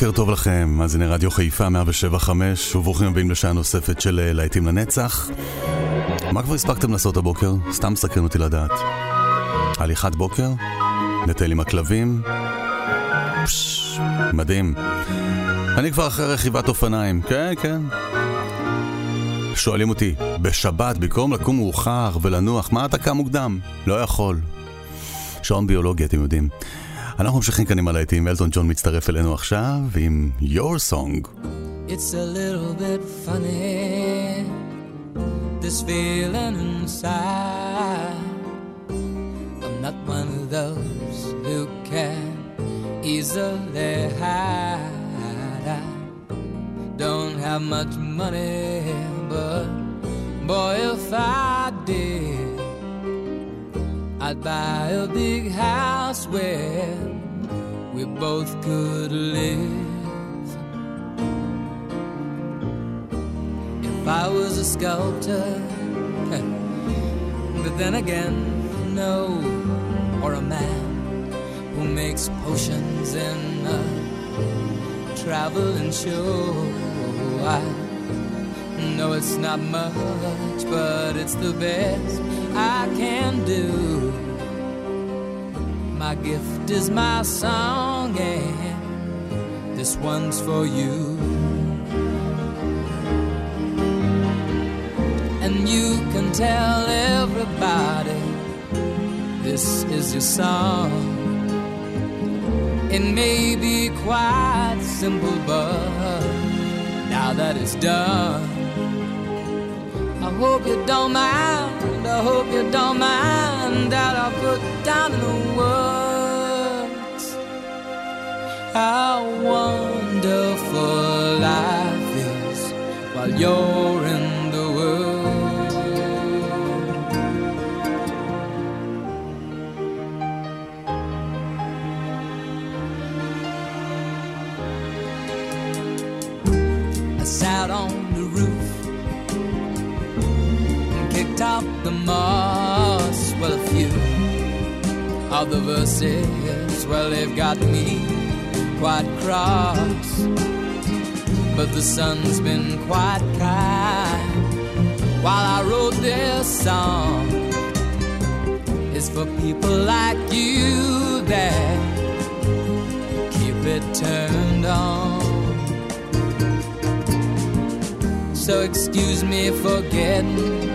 בוקר טוב לכם, מאזיני רדיו חיפה 175, וברוכים הבאים לשעה נוספת של אה, להיטים לנצח. מה כבר הספקתם לעשות הבוקר? סתם מסקרן אותי לדעת. הליכת בוקר? לטייל עם הכלבים? פשש, מדהים. אני כבר אחרי רכיבת אופניים, כן, כן. שואלים אותי, בשבת, במקום לקום מאוחר ולנוח, מה אתה קם מוקדם? לא יכול. שעון ביולוגי, אתם יודעים. אנחנו ממשיכים כאן עם הלהיטים, אלטון ג'ון מצטרף אלינו עכשיו עם Your Song. It's a little bit funny, this feeling inside. I'm not one of those who can easily hide. I don't have much money, but boy, if I did, I'd buy a big house where we both could live. If I was a sculptor, but then again, no, or a man who makes potions in a traveling show. I know it's not much, but it's the best I can do. My gift is my song, this one's for you. And you can tell everybody this is your song. It may be quite simple, but now that it's done, I hope you don't mind. I hope you don't mind that I put down in the words how wonderful life is while you're in the world. I sat on the roof and kicked out the moss. Well, a few of the verses, well, they've got me quite cross. But the sun's been quite kind while I wrote this song. It's for people like you that keep it turned on. So excuse me for getting,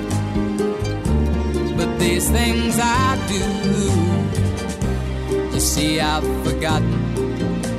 but these things I do. You see, I've forgotten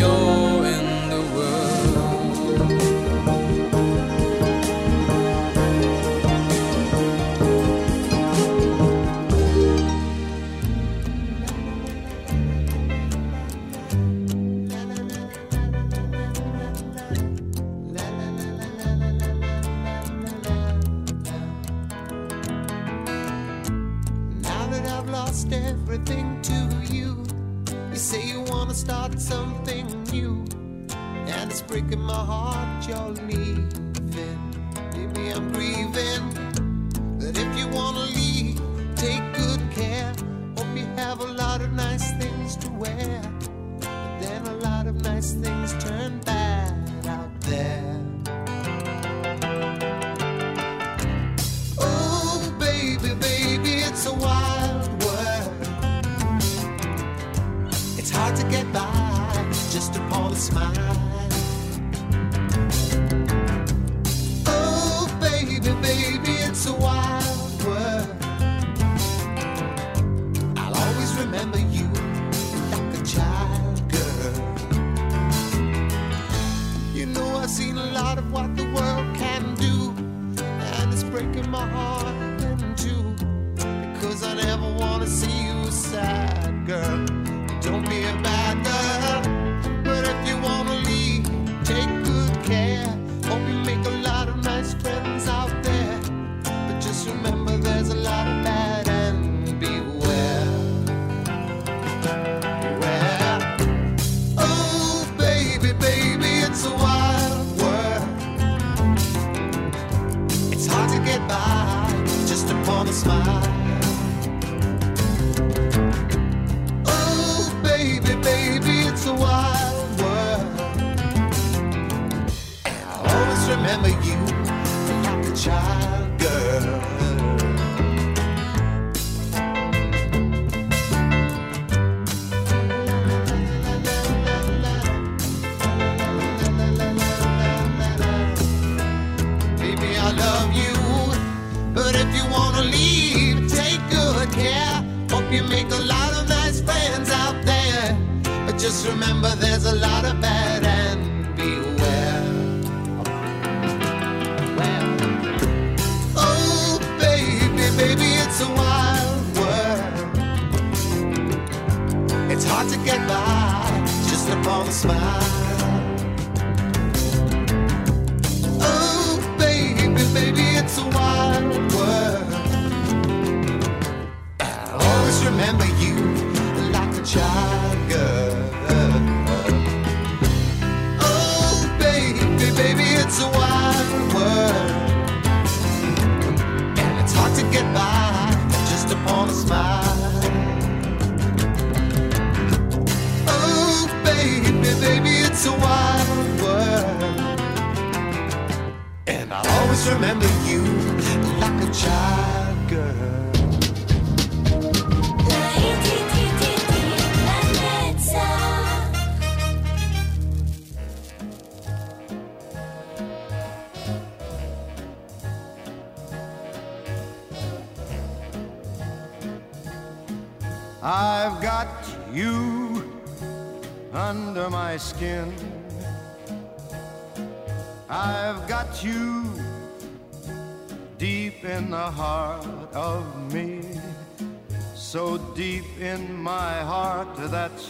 while breaking my heart you're leaving.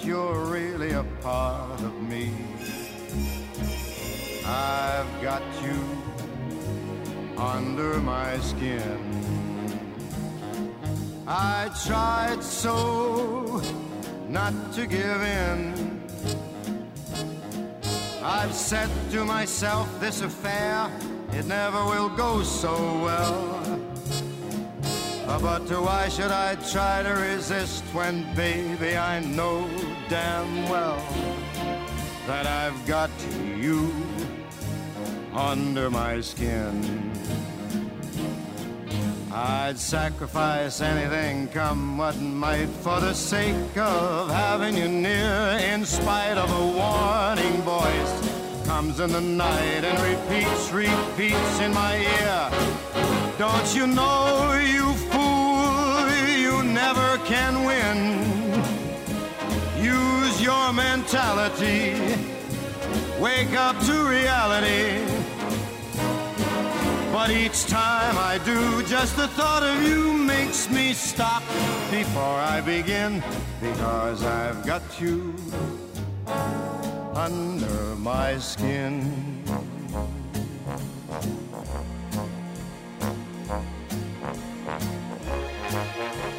You're really a part of me. I've got you under my skin. I tried so not to give in. I've said to myself, this affair, it never will go so well. Uh, But why should I try to resist when, baby, I know damn well that I've got you under my skin? I'd sacrifice anything, come what might, for the sake of having you near. In spite of a warning voice, comes in the night and repeats, repeats in my ear. Don't you know, you fool, you never can win. Use your mentality, wake up to reality. But each time I do, just the thought of you makes me stop before I begin. Because I've got you under my skin. I would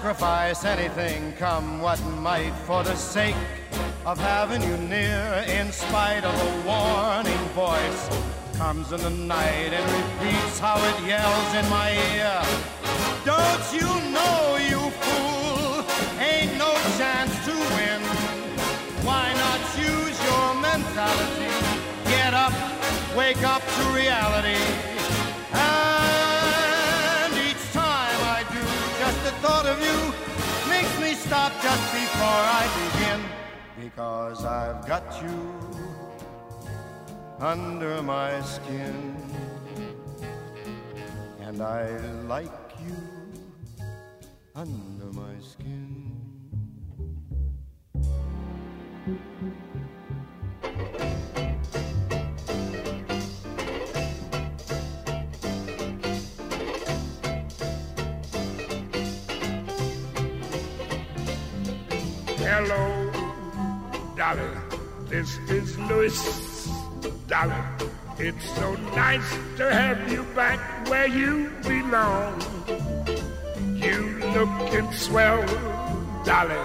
sacrifice anything, come what might, for the sake of having you near. In spite of a warning voice, comes in the night and repeats how it yells in my ear. Don't you know, you fool, ain't no chance to win. Why not use your mentality? Get up, wake up to reality. Thought of you makes me stop just before I begin. Because I've got you under my skin. And I like you under my skin. Hello, Dolly. This is Louis. Dolly, it's so nice to have you back where you belong. You looking swell, Dolly.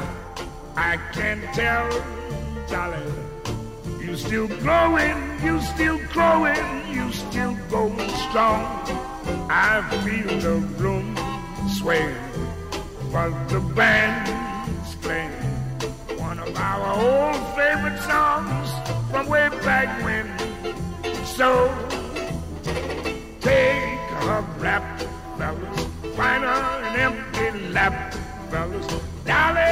I can tell, Dolly. You still growing, you still growing, you still going strong. I feel the room sway, but the band's playing our old favorite songs from way back when. so. Take a wrap, fellas. Find an empty lap, fellas. Dolly,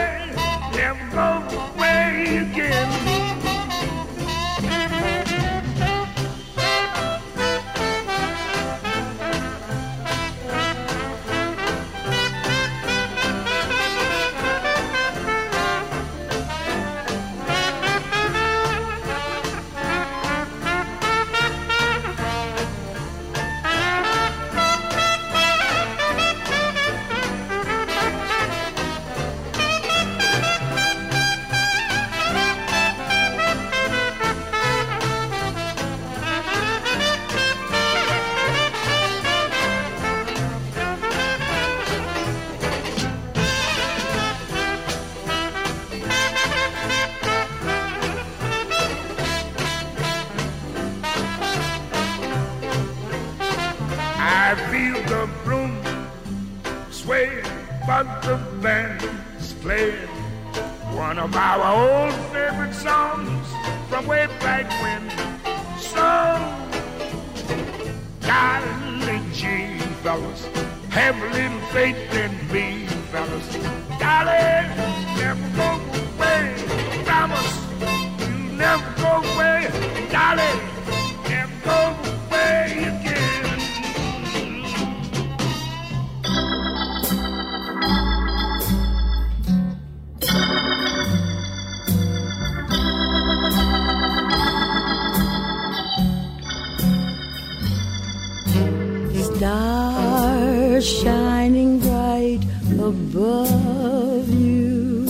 shining bright above you.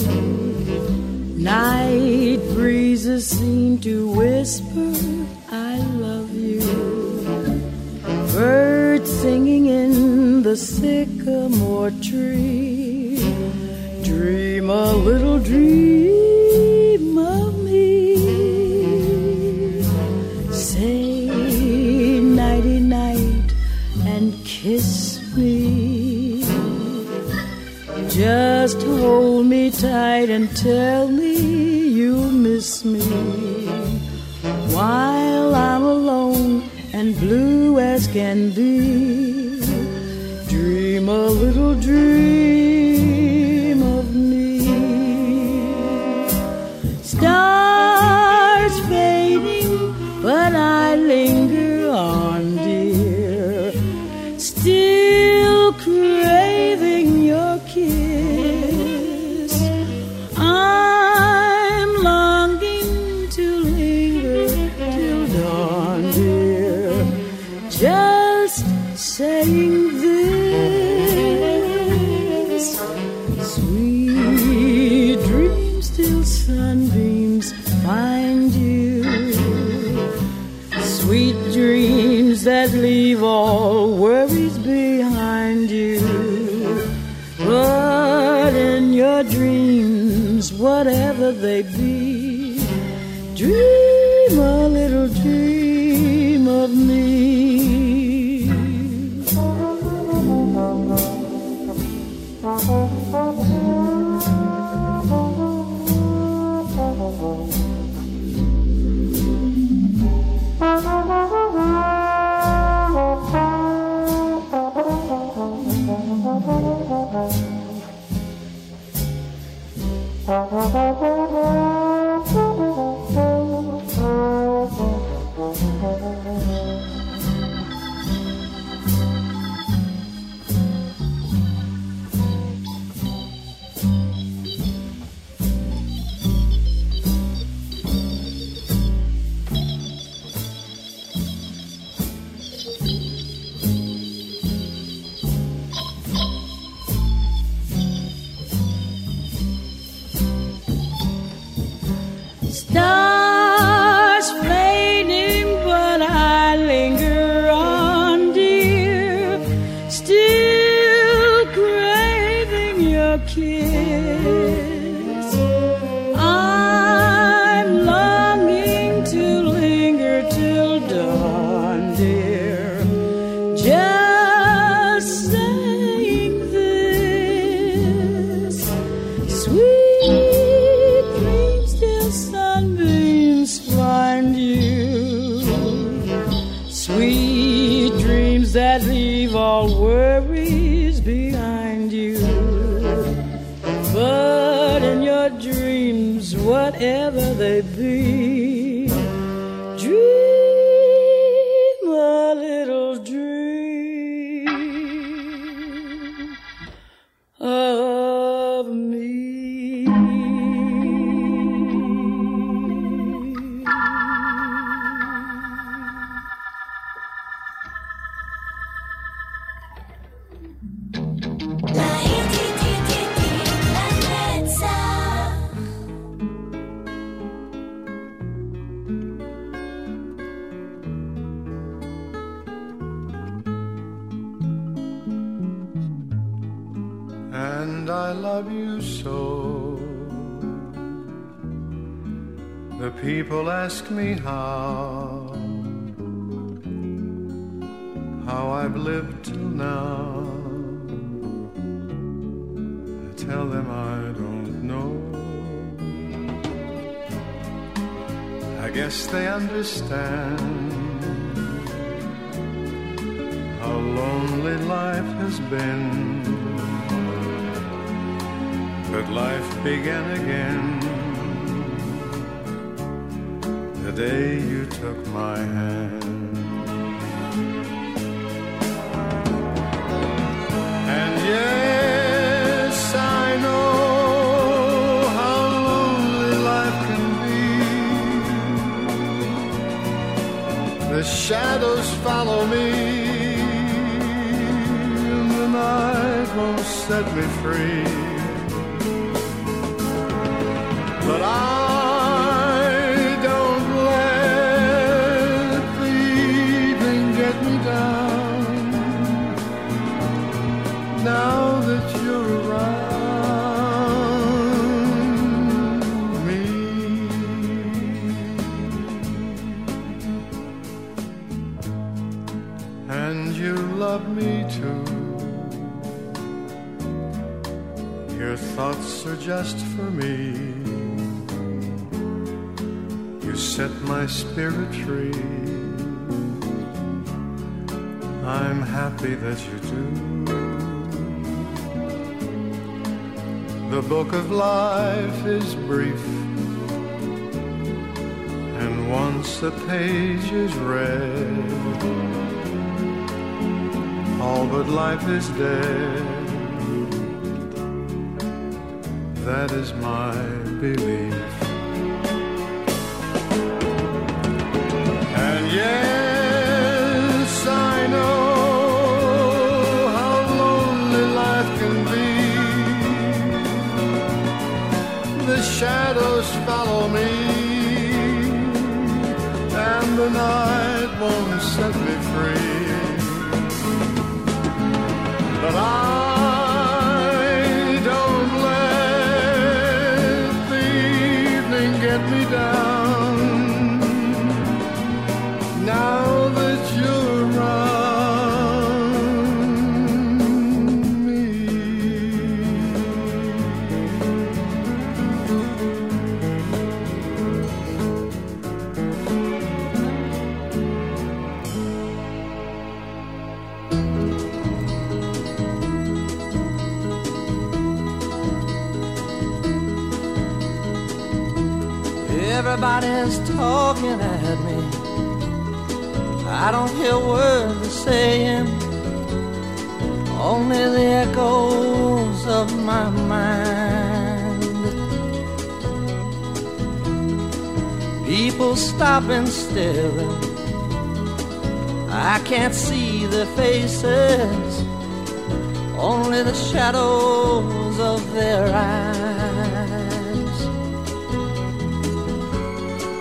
Night breezes seem to whisper, I love you. Birds singing in the sycamore tree. Dream a little dream Just hold me tight and tell me you'll miss me. While I'm alone and blue as can be, of me. They be, But I don't let the evening get me down. Now that you're around me, and you love me too. Your thoughts are just for me. Set my spirit free. I'm happy that you do. The book of life is brief, and once the page is read, all but life is dead. That is my belief. And talking at me. I don't hear words they're saying, only the echoes of my mind. People stopping staring. I can't see their faces, only the shadows of their eyes.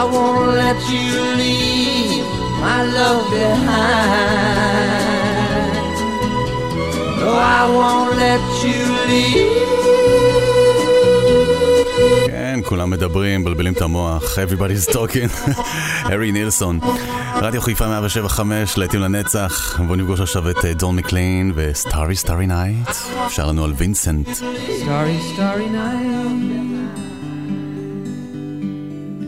I won't let you leave my love behind. No, I won't let you leave. כן, כולם מדברים, מבלבלים את המוח, everybody's talking, הארי נילסון. רדיו חיפה 175, להיטים לנצח, בואו נפגוש עכשיו את דון מקליין וסטארי סטארי נייט. אפשר לנו על וינסנט. Starry, starry night.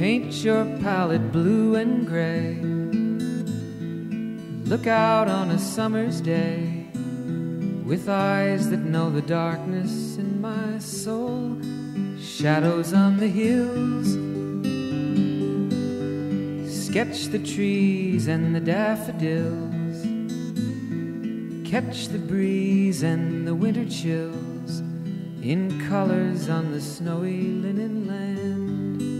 Paint your palette blue and gray. Look out on a summer's day with eyes that know the darkness in my soul. Shadows on the hills. Sketch the trees and the daffodils. Catch the breeze and the winter chills in colors on the snowy linen land.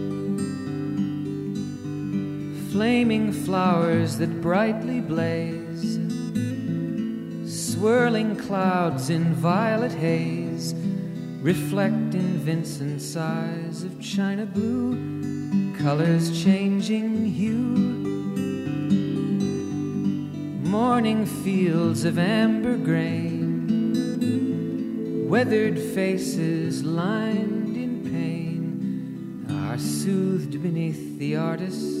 Flaming flowers that brightly blaze. Swirling clouds in violet haze. Reflect in Vincent's eyes of china blue. Colors changing hue. Morning fields of amber grain, weathered faces lined in pain are soothed beneath the artist's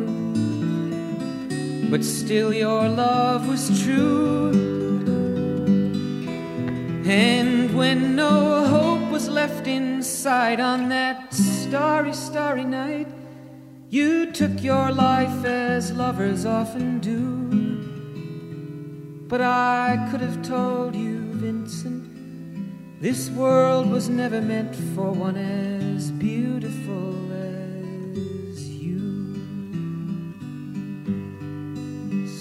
But still, your love was true. And when no hope was left inside on that starry, starry night, you took your life as lovers often do. But I could have told you, Vincent, this world was never meant for one as beautiful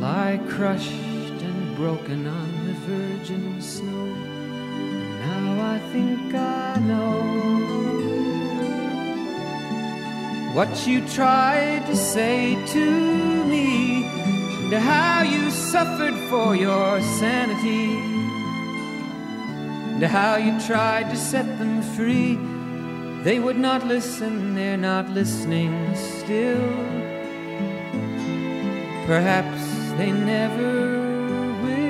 lie crushed and broken on the virgin snow. Now I think I know what you tried to say to me, and how you suffered for your sanity, and how you tried to set them free. They would not listen, they're not listening still. Perhaps they never will.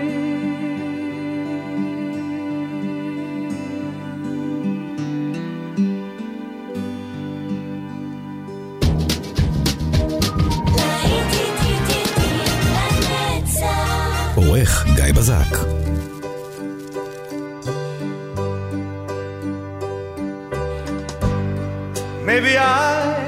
גיא בזק Maybe I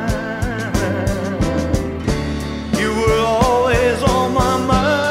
Always on my mind.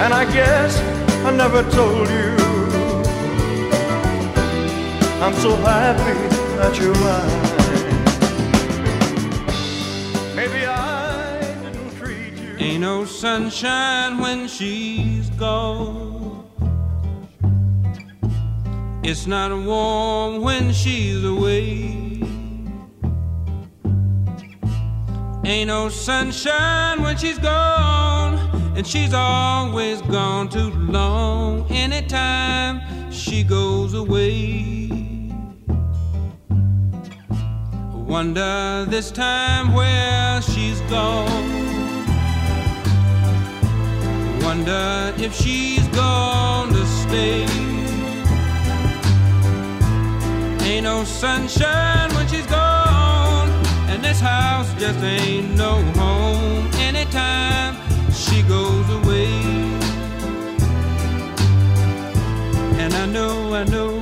And I guess I never told you I'm so happy that you're mine. Maybe I didn't treat you. Ain't no sunshine when she's gone. It's not warm when she's away. Ain't no sunshine when she's gone, and she's always gone too long. Anytime she goes away, wonder this time where she's gone. Wonder if she's gone to stay. Ain't no sunshine when she's gone, and this house just ain't no home anytime she goes away. And I know, I know,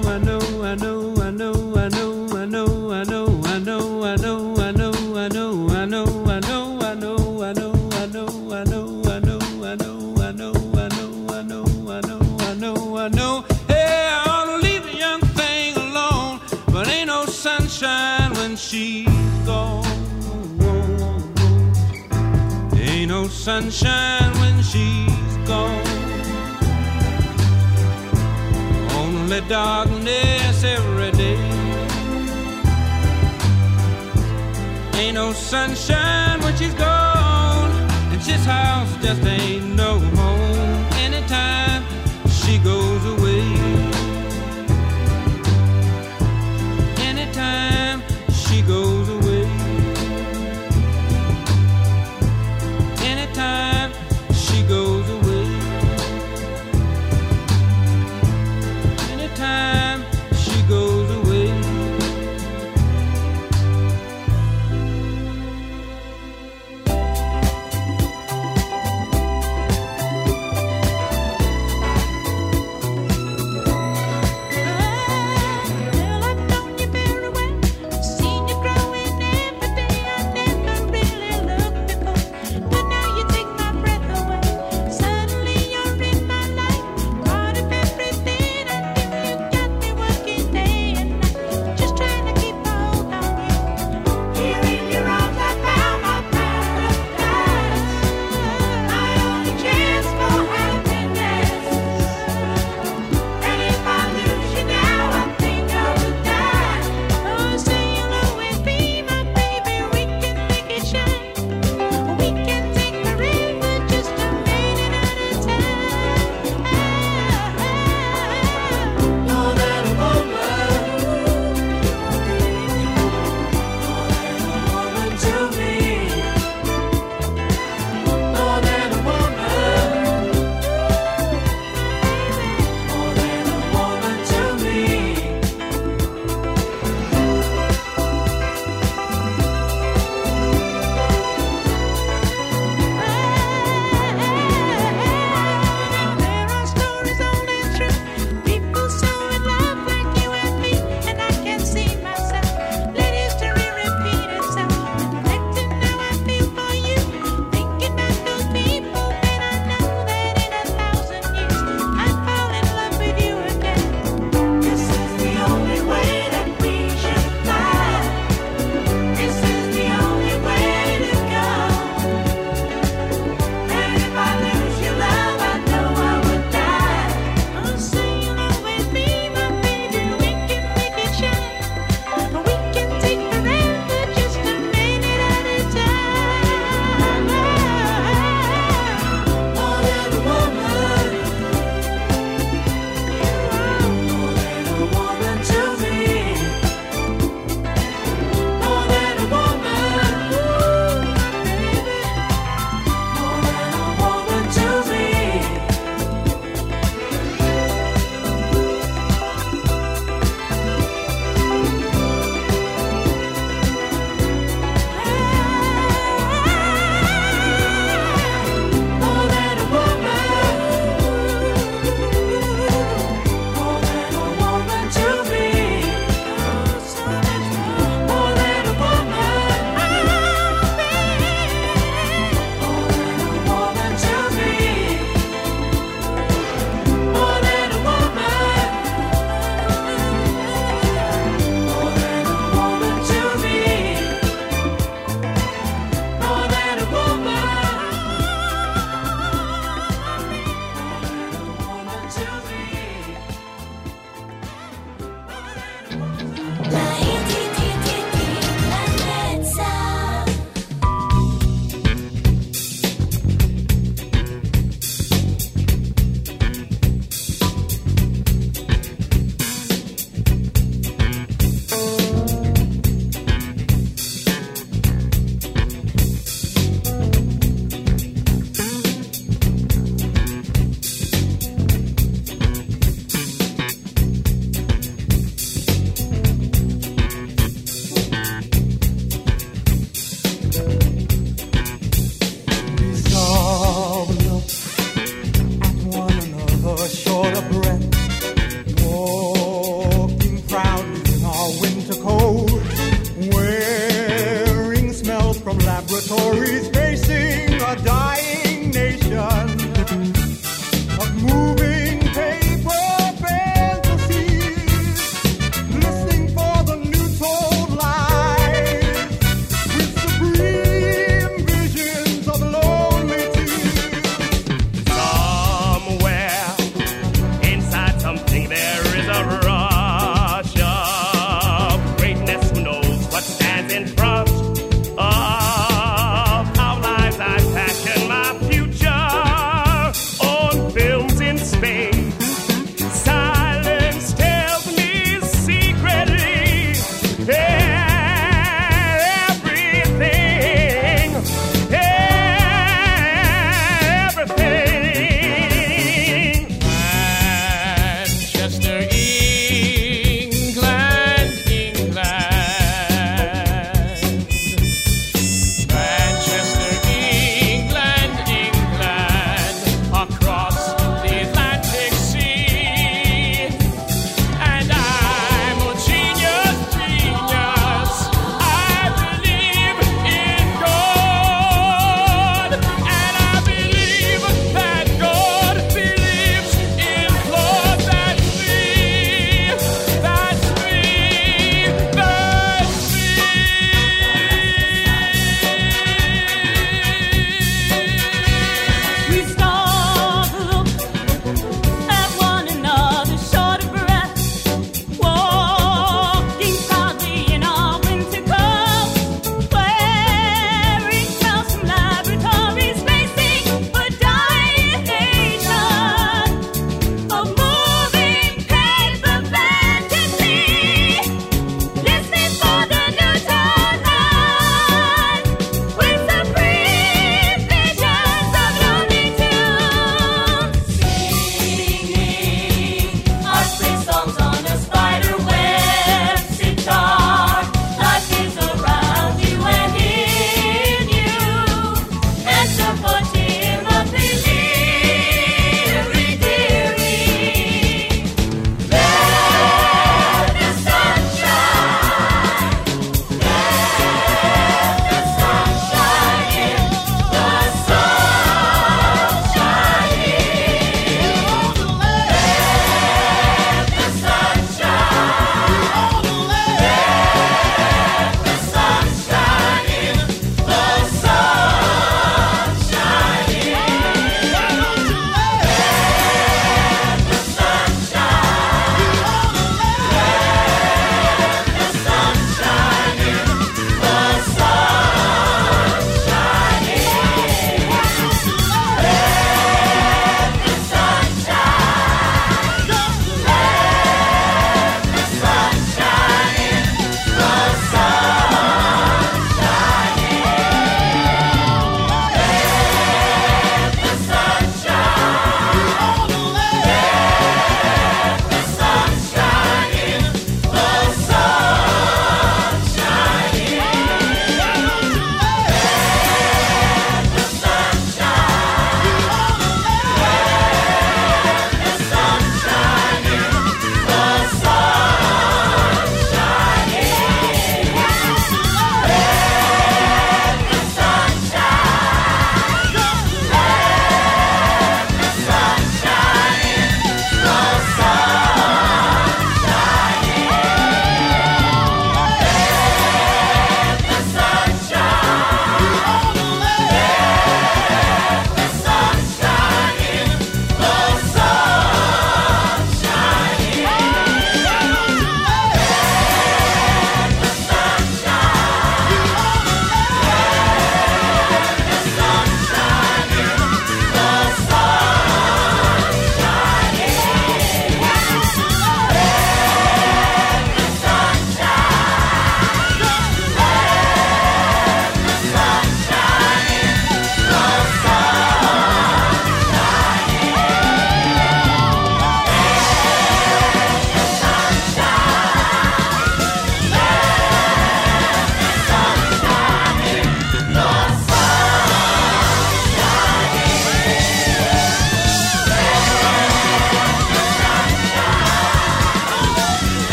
sunshine when she's gone. Only darkness every day. Ain't no sunshine when she's gone, and she's house just ain't no home anytime she goes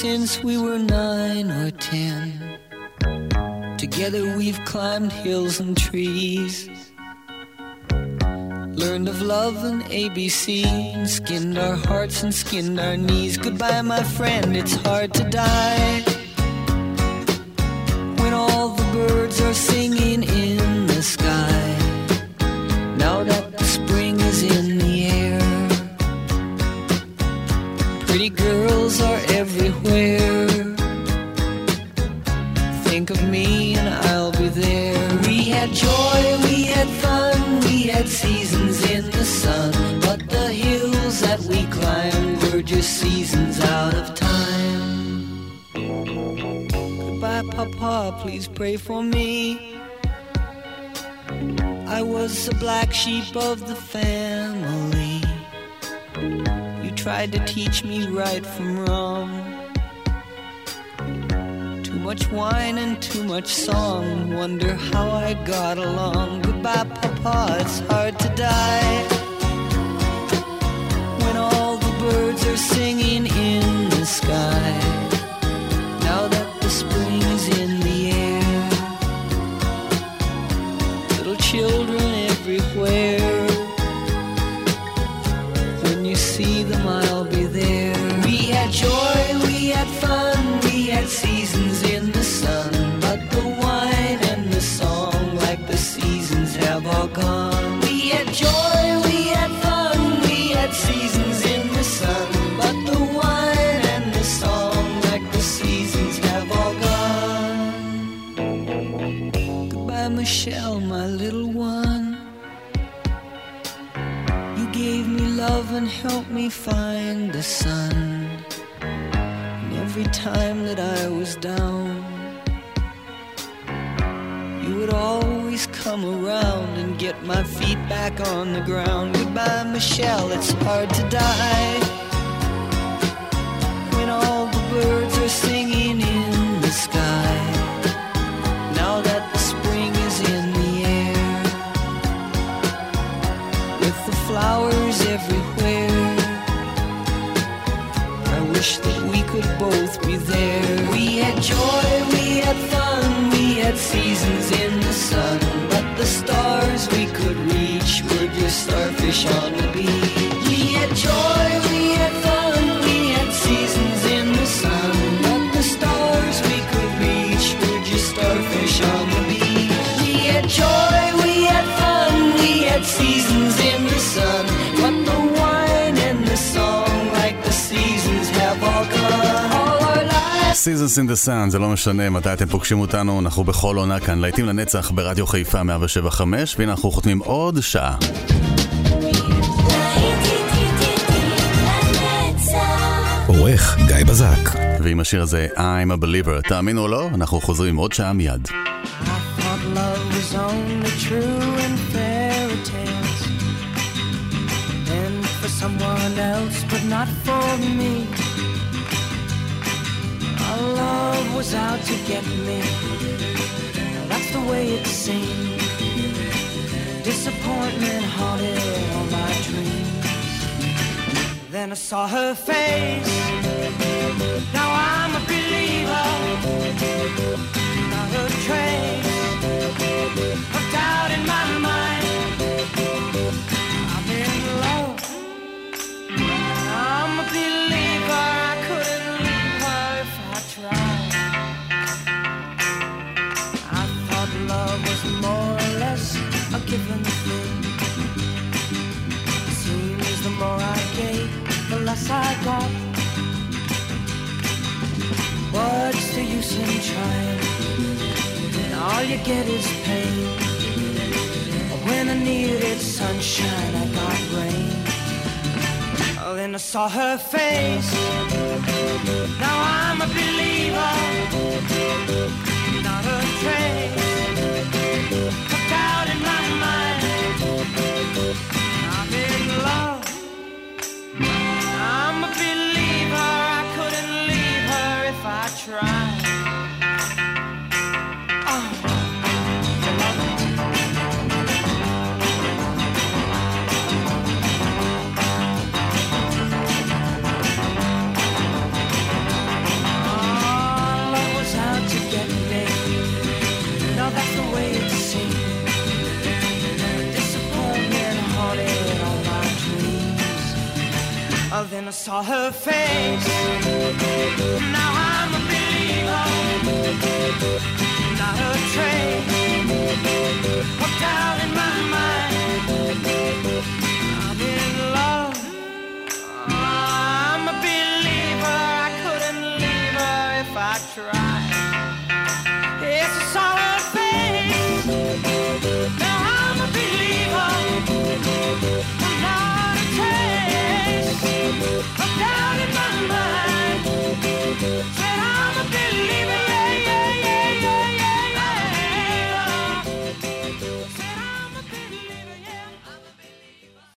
since we were nine or ten. Together we've climbed hills and trees. Learned of love and ABC, and skinned our hearts and skinned our knees. Goodbye, my friend, it's hard to die. When all the birds are singing Papa, please pray for me. I was the black sheep of the family. You tried to teach me right from wrong. Too much wine and too much song. Wonder how I got along. Goodbye, Papa, it's hard to die. When all the birds are singing in the sky springs in helped me find the sun. And every time that I was down, you would always come around and get my feet back on the ground. Goodbye, Michelle, it's hard to die when all the birds are singing. seasons in the sun, but the stars we could reach would your starfish on the beach. Seasons in the Sun, זה לא משנה מתי אתם פוגשים אותנו, אנחנו בכל עונה כאן, להיטים לנצח ברדיו חיפה 175, והנה אנחנו חותמים עוד שעה. עורך גיא בזק. ועם השיר הזה, I'm a believer, תאמינו או לא, אנחנו חוזרים עוד שעה מיד. someone else, but not for me. Love was out to get me. That's the way it seemed. Disappointment haunted all my dreams. Then I saw her face. Now I'm a believer. Not a trace of doubt in my mind. I'm in love. I'm a believer. A given thing. Seems the more I gave, the less I got. What's the use in trying? all you get is pain. When I needed sunshine, I got rain. Oh, then I saw her face. Now I'm a believer. Not a trace of then I saw her face. Now I'm a believer. Not a trace of doubt in my mind.